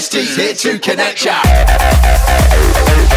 SD's here to connect ya.